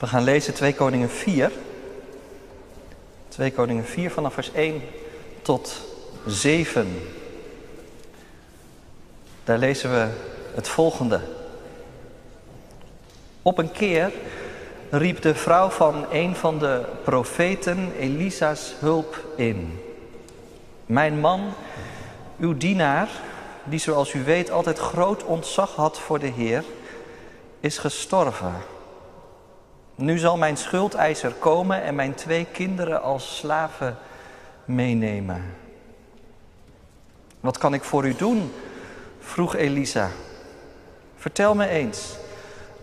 We gaan lezen 2 Koningen 4. 2 Koningen 4 vanaf vers 1 tot 7. Daar lezen we het volgende. Op een keer riep de vrouw van een van de profeten Elisa's hulp in. Mijn man, uw dienaar, die zoals u weet altijd groot ontzag had voor de Heer, is gestorven. Nu zal mijn schuldeiser komen en mijn twee kinderen als slaven meenemen. Wat kan ik voor u doen? vroeg Elisa. Vertel me eens,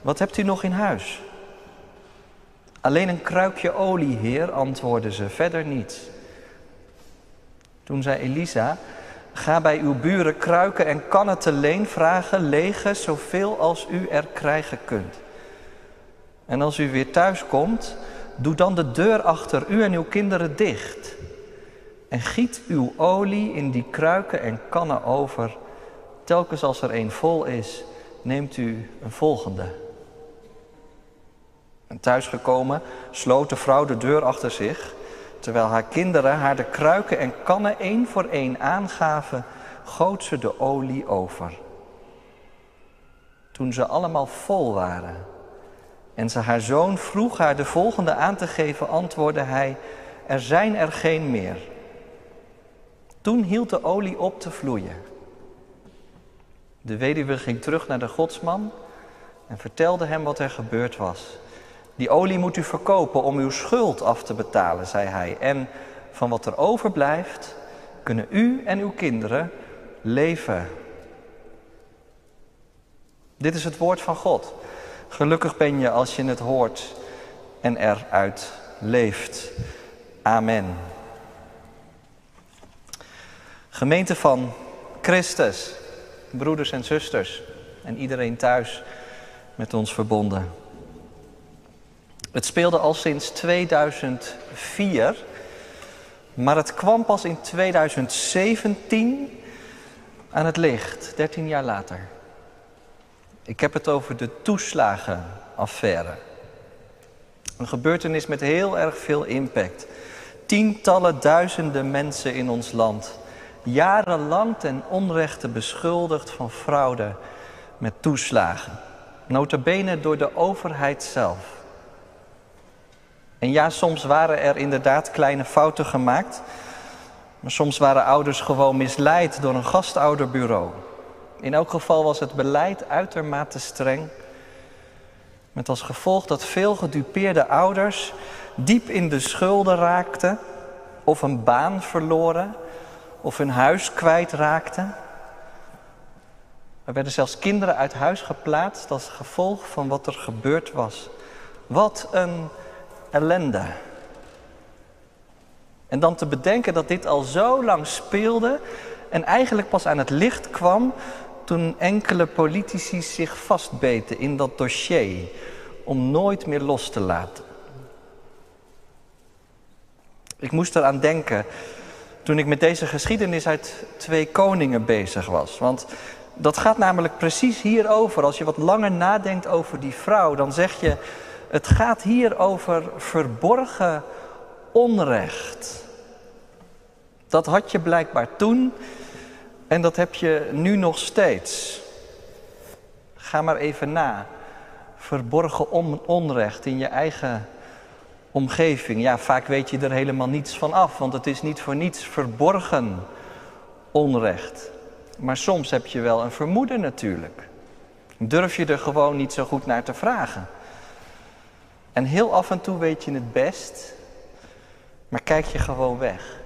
wat hebt u nog in huis? Alleen een kruikje olie, heer, antwoordde ze, verder niets. Toen zei Elisa, ga bij uw buren kruiken en kannen te leen vragen, lege zoveel als u er krijgen kunt. En als u weer thuis komt, doe dan de deur achter u en uw kinderen dicht. En giet uw olie in die kruiken en kannen over. Telkens als er een vol is, neemt u een volgende. En thuisgekomen sloot de vrouw de deur achter zich. Terwijl haar kinderen haar de kruiken en kannen één voor één aangaven, goot ze de olie over. Toen ze allemaal vol waren en ze haar zoon vroeg haar de volgende aan te geven, antwoordde hij: Er zijn er geen meer. Toen hield de olie op te vloeien. De weduwe ging terug naar de godsman en vertelde hem wat er gebeurd was. Die olie moet u verkopen om uw schuld af te betalen, zei hij. En van wat er overblijft, kunnen u en uw kinderen leven. Dit is het woord van God. Gelukkig ben je als je het hoort en eruit leeft. Amen. Gemeente van Christus, broeders en zusters en iedereen thuis met ons verbonden. Het speelde al sinds 2004, maar het kwam pas in 2017 aan het licht, 13 jaar later. Ik heb het over de toeslagenaffaire. Een gebeurtenis met heel erg veel impact. Tientallen duizenden mensen in ons land, jarenlang ten onrechte beschuldigd van fraude met toeslagen. Notabene door de overheid zelf. En ja, soms waren er inderdaad kleine fouten gemaakt. Maar soms waren ouders gewoon misleid door een gastouderbureau. In elk geval was het beleid uitermate streng. Met als gevolg dat veel gedupeerde ouders diep in de schulden raakten, of een baan verloren, of hun huis kwijtraakten. Er werden zelfs kinderen uit huis geplaatst als gevolg van wat er gebeurd was. Wat een ellende. En dan te bedenken dat dit al zo lang speelde en eigenlijk pas aan het licht kwam toen enkele politici zich vastbeten in dat dossier om nooit meer los te laten. Ik moest eraan denken toen ik met deze geschiedenis uit Twee Koningen bezig was. Want dat gaat namelijk precies hierover. Als je wat langer nadenkt over die vrouw, dan zeg je het gaat hier over verborgen onrecht. Dat had je blijkbaar toen en dat heb je nu nog steeds. Ga maar even na. Verborgen onrecht in je eigen omgeving. Ja, vaak weet je er helemaal niets van af, want het is niet voor niets verborgen onrecht. Maar soms heb je wel een vermoeden natuurlijk. Durf je er gewoon niet zo goed naar te vragen. En heel af en toe weet je het best, maar kijk je gewoon weg.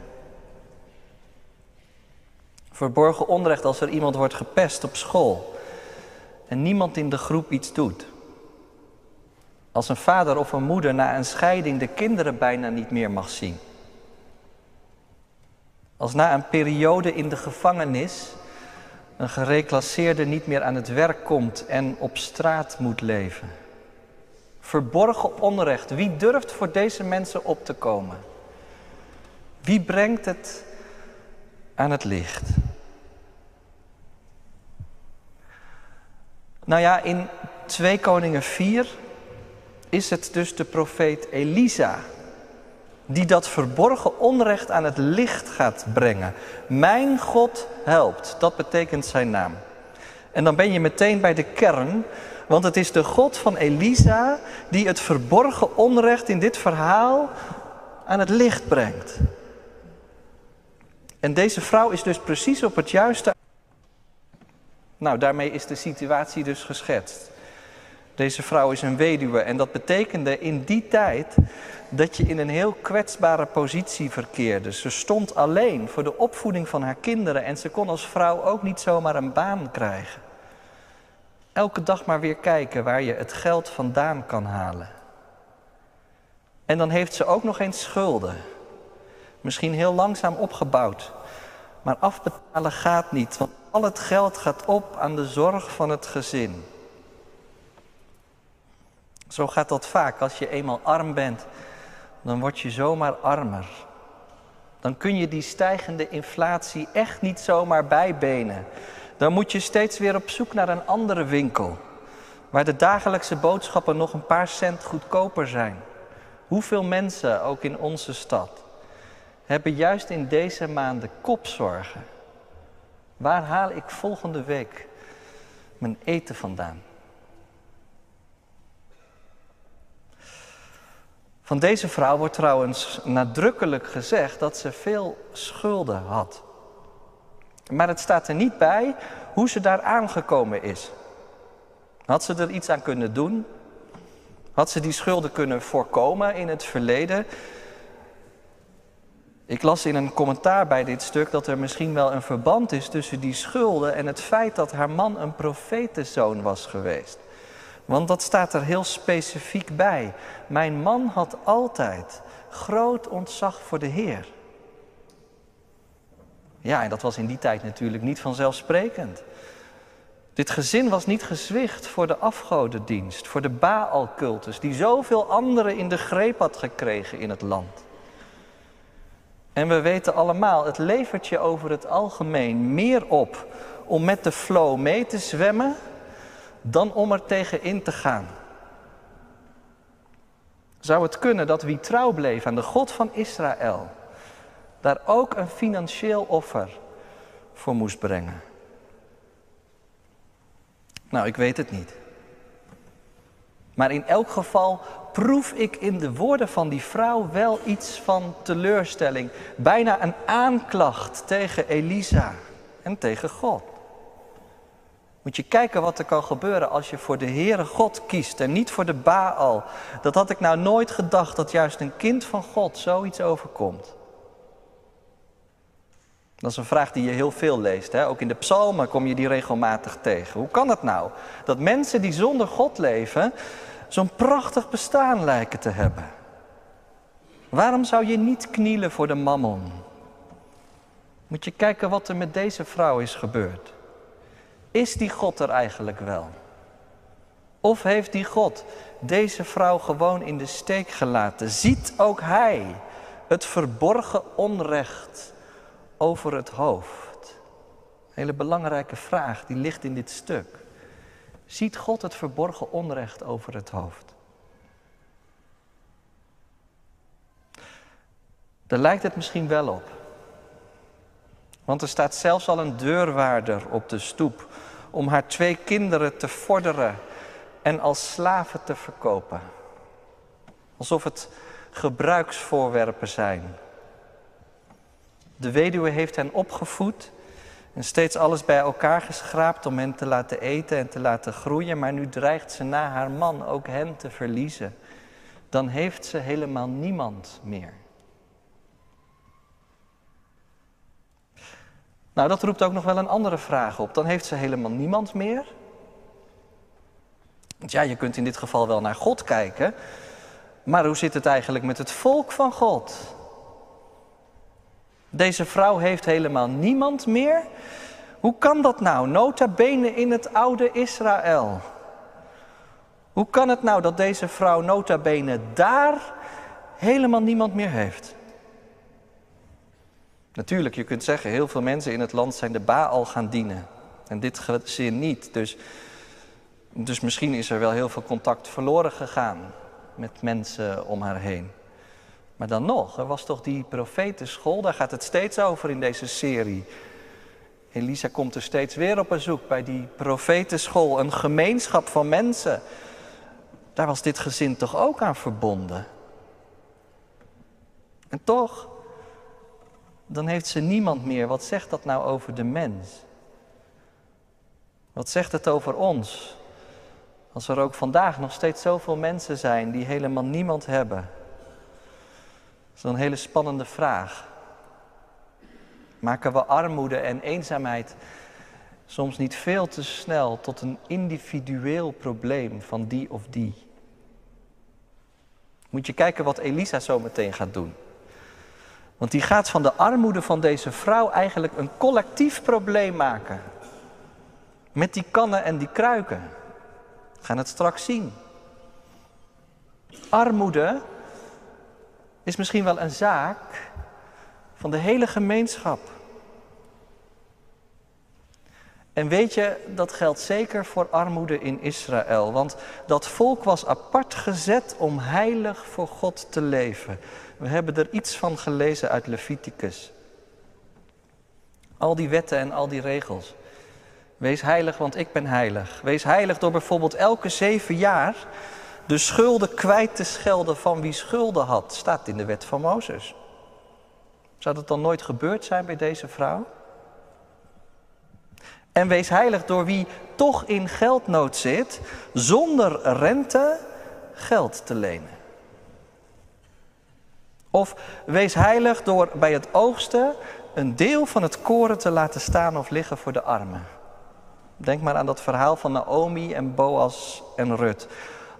Verborgen onrecht als er iemand wordt gepest op school en niemand in de groep iets doet. Als een vader of een moeder na een scheiding de kinderen bijna niet meer mag zien. Als na een periode in de gevangenis een gereclasseerde niet meer aan het werk komt en op straat moet leven. Verborgen onrecht. Wie durft voor deze mensen op te komen? Wie brengt het aan het licht? Nou ja, in 2 Koningen 4 is het dus de profeet Elisa die dat verborgen onrecht aan het licht gaat brengen. Mijn God helpt, dat betekent zijn naam. En dan ben je meteen bij de kern, want het is de God van Elisa die het verborgen onrecht in dit verhaal aan het licht brengt. En deze vrouw is dus precies op het juiste. Nou, daarmee is de situatie dus geschetst. Deze vrouw is een weduwe en dat betekende in die tijd dat je in een heel kwetsbare positie verkeerde. Ze stond alleen voor de opvoeding van haar kinderen en ze kon als vrouw ook niet zomaar een baan krijgen. Elke dag maar weer kijken waar je het geld vandaan kan halen. En dan heeft ze ook nog eens schulden. Misschien heel langzaam opgebouwd. Maar afbetalen gaat niet, want al het geld gaat op aan de zorg van het gezin. Zo gaat dat vaak. Als je eenmaal arm bent, dan word je zomaar armer. Dan kun je die stijgende inflatie echt niet zomaar bijbenen. Dan moet je steeds weer op zoek naar een andere winkel. Waar de dagelijkse boodschappen nog een paar cent goedkoper zijn. Hoeveel mensen, ook in onze stad, hebben juist in deze maanden kopzorgen. Waar haal ik volgende week mijn eten vandaan? Van deze vrouw wordt trouwens nadrukkelijk gezegd dat ze veel schulden had. Maar het staat er niet bij hoe ze daar aangekomen is. Had ze er iets aan kunnen doen? Had ze die schulden kunnen voorkomen in het verleden? Ik las in een commentaar bij dit stuk dat er misschien wel een verband is tussen die schulden en het feit dat haar man een profetenzoon was geweest. Want dat staat er heel specifiek bij. Mijn man had altijd groot ontzag voor de Heer. Ja, en dat was in die tijd natuurlijk niet vanzelfsprekend. Dit gezin was niet gezwicht voor de afgodendienst, voor de Baalcultus, die zoveel anderen in de greep had gekregen in het land. En we weten allemaal, het levert je over het algemeen meer op om met de flow mee te zwemmen dan om er tegen in te gaan. Zou het kunnen dat wie trouw bleef aan de God van Israël, daar ook een financieel offer voor moest brengen? Nou, ik weet het niet. Maar in elk geval proef ik in de woorden van die vrouw wel iets van teleurstelling. Bijna een aanklacht tegen Elisa en tegen God. Moet je kijken wat er kan gebeuren als je voor de Heere God kiest en niet voor de Baal. Dat had ik nou nooit gedacht dat juist een kind van God zoiets overkomt. Dat is een vraag die je heel veel leest. Hè? Ook in de psalmen kom je die regelmatig tegen. Hoe kan het nou dat mensen die zonder God leven zo'n prachtig bestaan lijken te hebben? Waarom zou je niet knielen voor de mammon? Moet je kijken wat er met deze vrouw is gebeurd. Is die God er eigenlijk wel? Of heeft die God deze vrouw gewoon in de steek gelaten? Ziet ook hij het verborgen onrecht over het hoofd? Een hele belangrijke vraag, die ligt in dit stuk. Ziet God het verborgen onrecht over het hoofd? Daar lijkt het misschien wel op. Want er staat zelfs al een deurwaarder op de stoep om haar twee kinderen te vorderen en als slaven te verkopen. Alsof het gebruiksvoorwerpen zijn. De weduwe heeft hen opgevoed en steeds alles bij elkaar geschraapt om hen te laten eten en te laten groeien, maar nu dreigt ze na haar man ook hen te verliezen. Dan heeft ze helemaal niemand meer. Nou, dat roept ook nog wel een andere vraag op. Dan heeft ze helemaal niemand meer. Want ja, je kunt in dit geval wel naar God kijken. Maar hoe zit het eigenlijk met het volk van God? Deze vrouw heeft helemaal niemand meer. Hoe kan dat nou? Nota bene in het oude Israël. Hoe kan het nou dat deze vrouw nota bene daar helemaal niemand meer heeft? Natuurlijk, je kunt zeggen, heel veel mensen in het land zijn de Baal gaan dienen. En dit gezin niet. Dus, dus misschien is er wel heel veel contact verloren gegaan. met mensen om haar heen. Maar dan nog, er was toch die profetenschool, daar gaat het steeds over in deze serie. Elisa komt er steeds weer op bezoek bij die profetenschool, een gemeenschap van mensen. Daar was dit gezin toch ook aan verbonden. En toch, dan heeft ze niemand meer. Wat zegt dat nou over de mens? Wat zegt het over ons? Als er ook vandaag nog steeds zoveel mensen zijn die helemaal niemand hebben. Dat is een hele spannende vraag. Maken we armoede en eenzaamheid soms niet veel te snel tot een individueel probleem van die of die? Moet je kijken wat Elisa zo meteen gaat doen. Want die gaat van de armoede van deze vrouw eigenlijk een collectief probleem maken. Met die kannen en die kruiken. We gaan het straks zien. Armoede is misschien wel een zaak van de hele gemeenschap. En weet je, dat geldt zeker voor armoede in Israël, want dat volk was apart gezet om heilig voor God te leven. We hebben er iets van gelezen uit Leviticus. Al die wetten en al die regels. Wees heilig, want ik ben heilig. Wees heilig door bijvoorbeeld elke zeven jaar de schulden kwijt te schelden van wie schulden had. Staat in de wet van Mozes. Zou dat dan nooit gebeurd zijn bij deze vrouw? En wees heilig door wie toch in geldnood zit, zonder rente geld te lenen. Of wees heilig door bij het oogsten een deel van het koren te laten staan of liggen voor de armen. Denk maar aan dat verhaal van Naomi en Boas en Rut.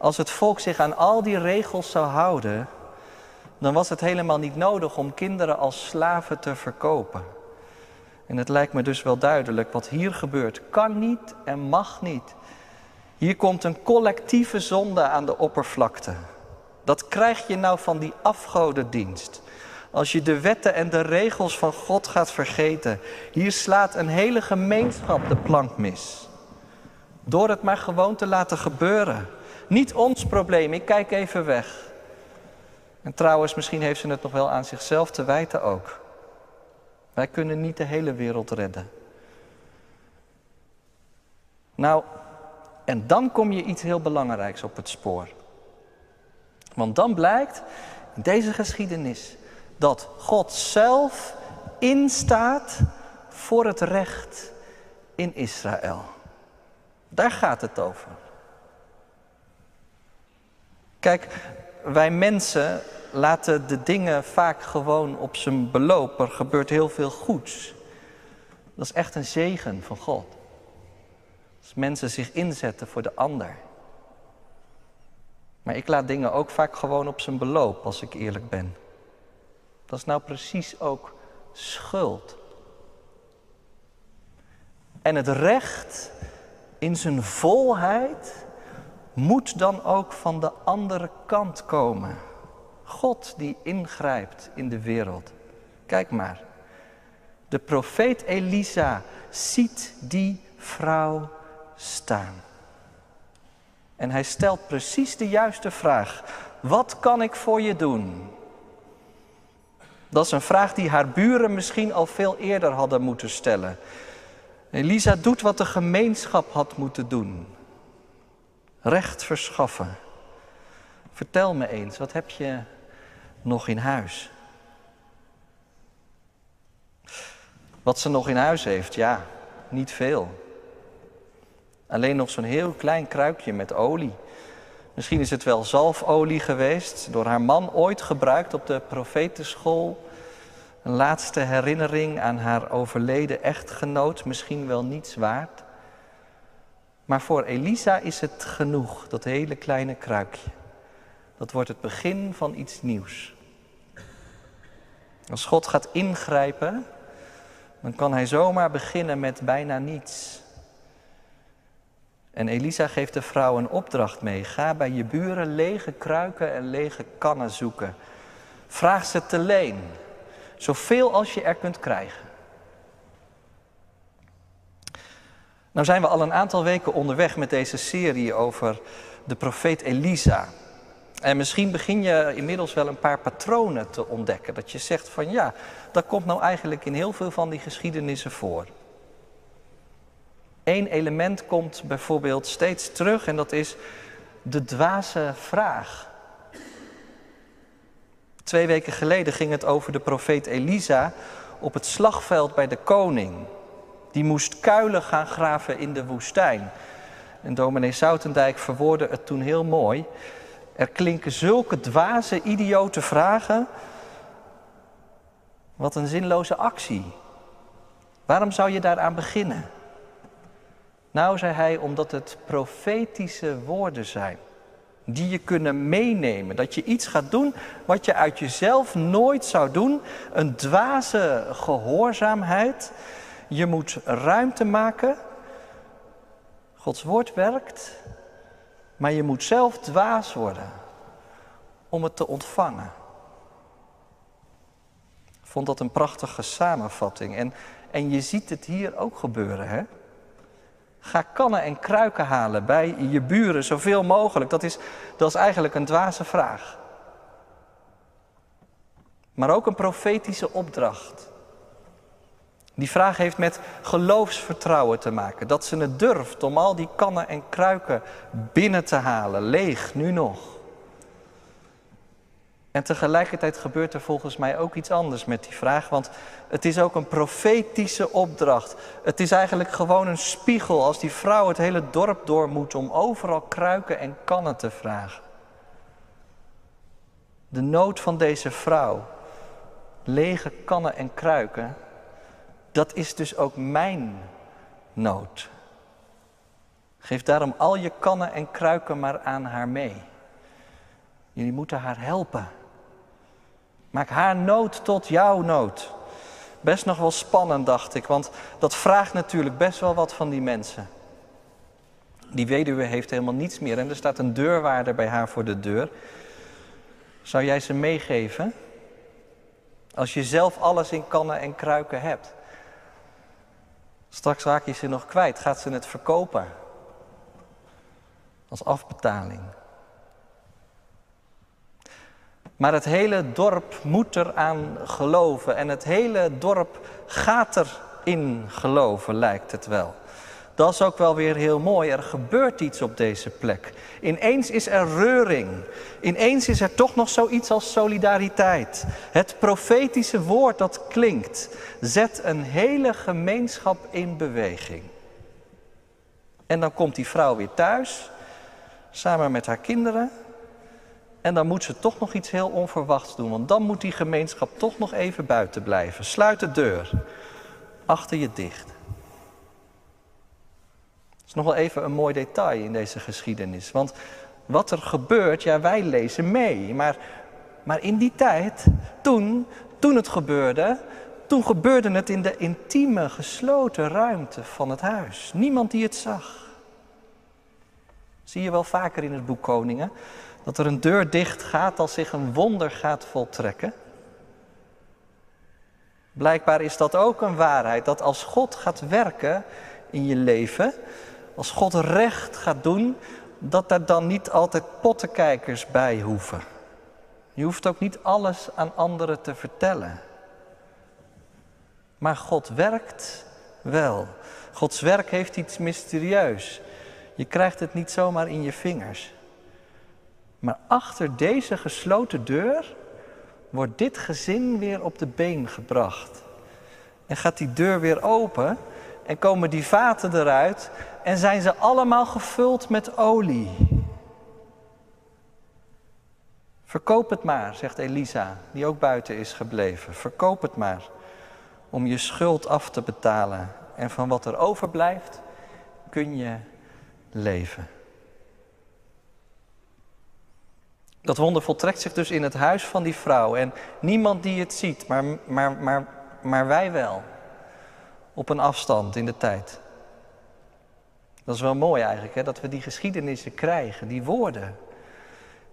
Als het volk zich aan al die regels zou houden, dan was het helemaal niet nodig om kinderen als slaven te verkopen. En het lijkt me dus wel duidelijk, wat hier gebeurt kan niet en mag niet. Hier komt een collectieve zonde aan de oppervlakte. Dat krijg je nou van die afgodendienst. Als je de wetten en de regels van God gaat vergeten. Hier slaat een hele gemeenschap de plank mis. Door het maar gewoon te laten gebeuren. Niet ons probleem, ik kijk even weg. En trouwens, misschien heeft ze het nog wel aan zichzelf te wijten ook. Wij kunnen niet de hele wereld redden. Nou, en dan kom je iets heel belangrijks op het spoor. Want dan blijkt in deze geschiedenis dat God zelf instaat voor het recht in Israël. Daar gaat het over. Kijk, wij mensen laten de dingen vaak gewoon op zijn beloop. Er gebeurt heel veel goeds. Dat is echt een zegen van God. Als mensen zich inzetten voor de ander. Maar ik laat dingen ook vaak gewoon op zijn beloop, als ik eerlijk ben. Dat is nou precies ook schuld. En het recht in zijn volheid moet dan ook van de andere kant komen. God die ingrijpt in de wereld. Kijk maar. De profeet Elisa ziet die vrouw staan. En hij stelt precies de juiste vraag. Wat kan ik voor je doen? Dat is een vraag die haar buren misschien al veel eerder hadden moeten stellen. Elisa doet wat de gemeenschap had moeten doen. Recht verschaffen. Vertel me eens, wat heb je nog in huis? Wat ze nog in huis heeft, ja, niet veel. Alleen nog zo'n heel klein kruikje met olie. Misschien is het wel zalfolie geweest, door haar man ooit gebruikt op de profetenschool. Een laatste herinnering aan haar overleden echtgenoot, misschien wel niets waard. Maar voor Elisa is het genoeg, dat hele kleine kruikje. Dat wordt het begin van iets nieuws. Als God gaat ingrijpen, dan kan hij zomaar beginnen met bijna niets. En Elisa geeft de vrouw een opdracht mee. Ga bij je buren lege kruiken en lege kannen zoeken. Vraag ze te leen. Zoveel als je er kunt krijgen. Nou zijn we al een aantal weken onderweg met deze serie over de profeet Elisa. En misschien begin je inmiddels wel een paar patronen te ontdekken. Dat je zegt van ja, dat komt nou eigenlijk in heel veel van die geschiedenissen voor. Eén element komt bijvoorbeeld steeds terug en dat is de dwaze vraag. Twee weken geleden ging het over de profeet Elisa op het slagveld bij de koning. Die moest kuilen gaan graven in de woestijn. En dominee Soutendijk verwoordde het toen heel mooi. Er klinken zulke dwaze, idiote vragen. Wat een zinloze actie. Waarom zou je daaraan beginnen? Nou, zei hij, omdat het profetische woorden zijn. Die je kunnen meenemen. Dat je iets gaat doen wat je uit jezelf nooit zou doen. Een dwaze gehoorzaamheid. Je moet ruimte maken. Gods woord werkt. Maar je moet zelf dwaas worden om het te ontvangen. Ik vond dat een prachtige samenvatting. En, en je ziet het hier ook gebeuren, hè? Ga kannen en kruiken halen bij je buren, zoveel mogelijk. Dat is, dat is eigenlijk een dwaze vraag. Maar ook een profetische opdracht. Die vraag heeft met geloofsvertrouwen te maken. Dat ze het durft om al die kannen en kruiken binnen te halen, leeg nu nog. En tegelijkertijd gebeurt er volgens mij ook iets anders met die vraag, want het is ook een profetische opdracht. Het is eigenlijk gewoon een spiegel als die vrouw het hele dorp door moet om overal kruiken en kannen te vragen. De nood van deze vrouw, lege kannen en kruiken, dat is dus ook mijn nood. Geef daarom al je kannen en kruiken maar aan haar mee. Jullie moeten haar helpen. Maak haar nood tot jouw nood. Best nog wel spannend, dacht ik, want dat vraagt natuurlijk best wel wat van die mensen. Die weduwe heeft helemaal niets meer en er staat een deurwaarder bij haar voor de deur. Zou jij ze meegeven? Als je zelf alles in kannen en kruiken hebt. Straks raak je ze nog kwijt, gaat ze het verkopen. Als afbetaling. Maar het hele dorp moet eraan geloven en het hele dorp gaat erin geloven, lijkt het wel. Dat is ook wel weer heel mooi. Er gebeurt iets op deze plek. Ineens is er reuring. Ineens is er toch nog zoiets als solidariteit. Het profetische woord dat klinkt, zet een hele gemeenschap in beweging. En dan komt die vrouw weer thuis, samen met haar kinderen. En dan moet ze toch nog iets heel onverwachts doen, want dan moet die gemeenschap toch nog even buiten blijven. Sluit de deur achter je dicht. Is nog wel even een mooi detail in deze geschiedenis. Want wat er gebeurt, ja, wij lezen mee. Maar, maar in die tijd, toen, toen het gebeurde, toen gebeurde het in de intieme, gesloten ruimte van het huis. Niemand die het zag. Zie je wel vaker in het boek Koningen. Dat er een deur dicht gaat als zich een wonder gaat voltrekken. Blijkbaar is dat ook een waarheid. Dat als God gaat werken in je leven. Als God recht gaat doen. Dat er dan niet altijd pottenkijkers bij hoeven. Je hoeft ook niet alles aan anderen te vertellen. Maar God werkt wel. Gods werk heeft iets mysterieus. Je krijgt het niet zomaar in je vingers. Maar achter deze gesloten deur wordt dit gezin weer op de been gebracht. En gaat die deur weer open en komen die vaten eruit en zijn ze allemaal gevuld met olie. Verkoop het maar, zegt Elisa, die ook buiten is gebleven. Verkoop het maar om je schuld af te betalen. En van wat er overblijft kun je leven. Dat wonder voltrekt zich dus in het huis van die vrouw. En niemand die het ziet, maar, maar, maar, maar wij wel. Op een afstand in de tijd. Dat is wel mooi eigenlijk, hè? dat we die geschiedenissen krijgen, die woorden.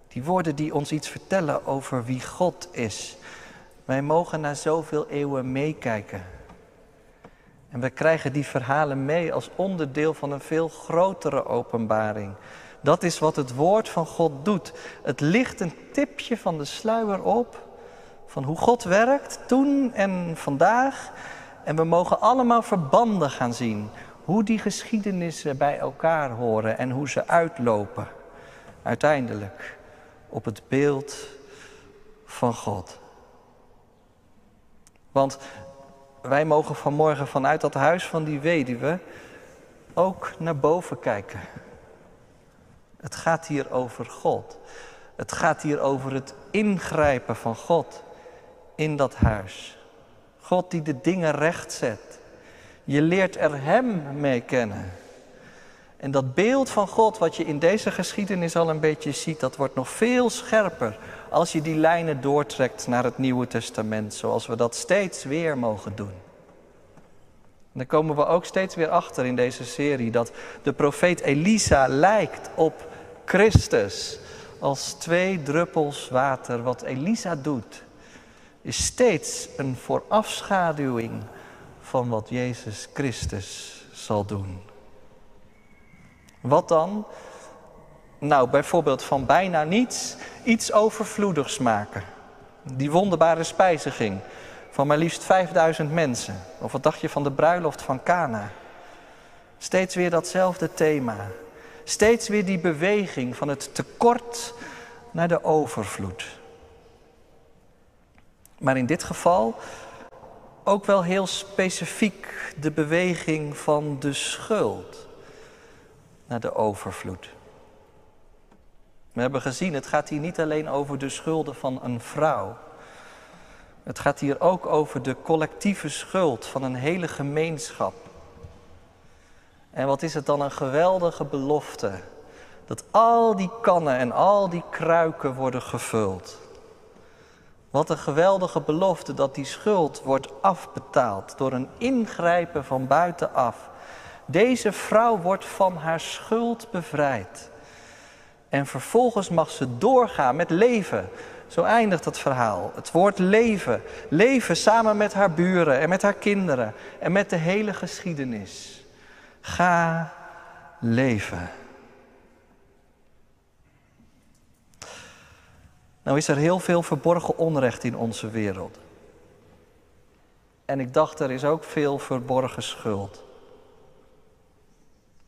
Die woorden die ons iets vertellen over wie God is. Wij mogen na zoveel eeuwen meekijken. En we krijgen die verhalen mee als onderdeel van een veel grotere openbaring Dat is wat het woord van God doet. Het licht een tipje van de sluier op van hoe God werkt toen en vandaag. En we mogen allemaal verbanden gaan zien. Hoe die geschiedenissen bij elkaar horen en hoe ze uitlopen. Uiteindelijk op het beeld van God. Want wij mogen vanmorgen vanuit dat huis van die weduwe ook naar boven kijken. Het gaat hier over God. Het gaat hier over het ingrijpen van God in dat huis. God die de dingen recht zet. Je leert er Hem mee kennen. En dat beeld van God wat je in deze geschiedenis al een beetje ziet, dat wordt nog veel scherper als je die lijnen doortrekt naar het Nieuwe Testament, zoals we dat steeds weer mogen doen. En dan komen we ook steeds weer achter in deze serie dat de profeet Elisa lijkt op Christus als twee druppels water. Wat Elisa doet, is steeds een voorafschaduwing van wat Jezus Christus zal doen. Wat dan? Nou, bijvoorbeeld van bijna niets iets overvloedigs maken. Die wonderbare spijziging van maar liefst 5000 mensen. Of wat dacht je van de bruiloft van Cana? Steeds weer datzelfde thema. Steeds weer die beweging van het tekort naar de overvloed. Maar in dit geval ook wel heel specifiek de beweging van de schuld naar de overvloed. We hebben gezien, het gaat hier niet alleen over de schulden van een vrouw. Het gaat hier ook over de collectieve schuld van een hele gemeenschap. En wat is het dan een geweldige belofte dat al die kannen en al die kruiken worden gevuld. Wat een geweldige belofte dat die schuld wordt afbetaald door een ingrijpen van buitenaf. Deze vrouw wordt van haar schuld bevrijd. En vervolgens mag ze doorgaan met leven. Zo eindigt het verhaal. Het woord leven. Leven samen met haar buren en met haar kinderen en met de hele geschiedenis. Ga leven. Nou is er heel veel verborgen onrecht in onze wereld. En ik dacht, er is ook veel verborgen schuld.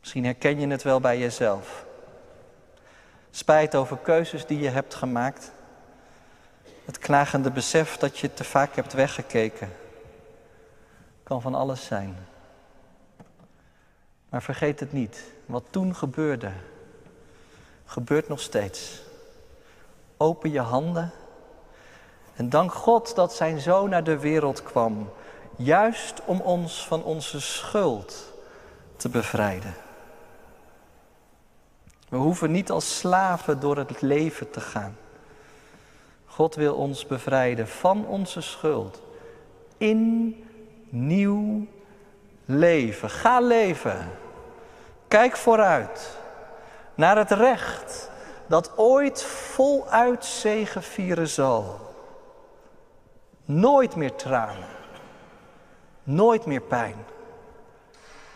Misschien herken je het wel bij jezelf. Spijt over keuzes die je hebt gemaakt. Het knagende besef dat je te vaak hebt weggekeken. Kan van alles zijn. Maar vergeet het niet. Wat toen gebeurde, gebeurt nog steeds. Open je handen en dank God dat zijn zoon naar de wereld kwam, juist om ons van onze schuld te bevrijden. We hoeven niet als slaven door het leven te gaan. God wil ons bevrijden van onze schuld in nieuw leven. Ga leven. Kijk vooruit naar het recht dat ooit voluit zegevieren zal. Nooit meer tranen, nooit meer pijn.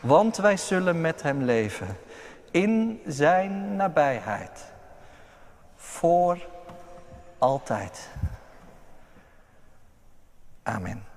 Want wij zullen met Hem leven in Zijn nabijheid. Voor altijd. Amen.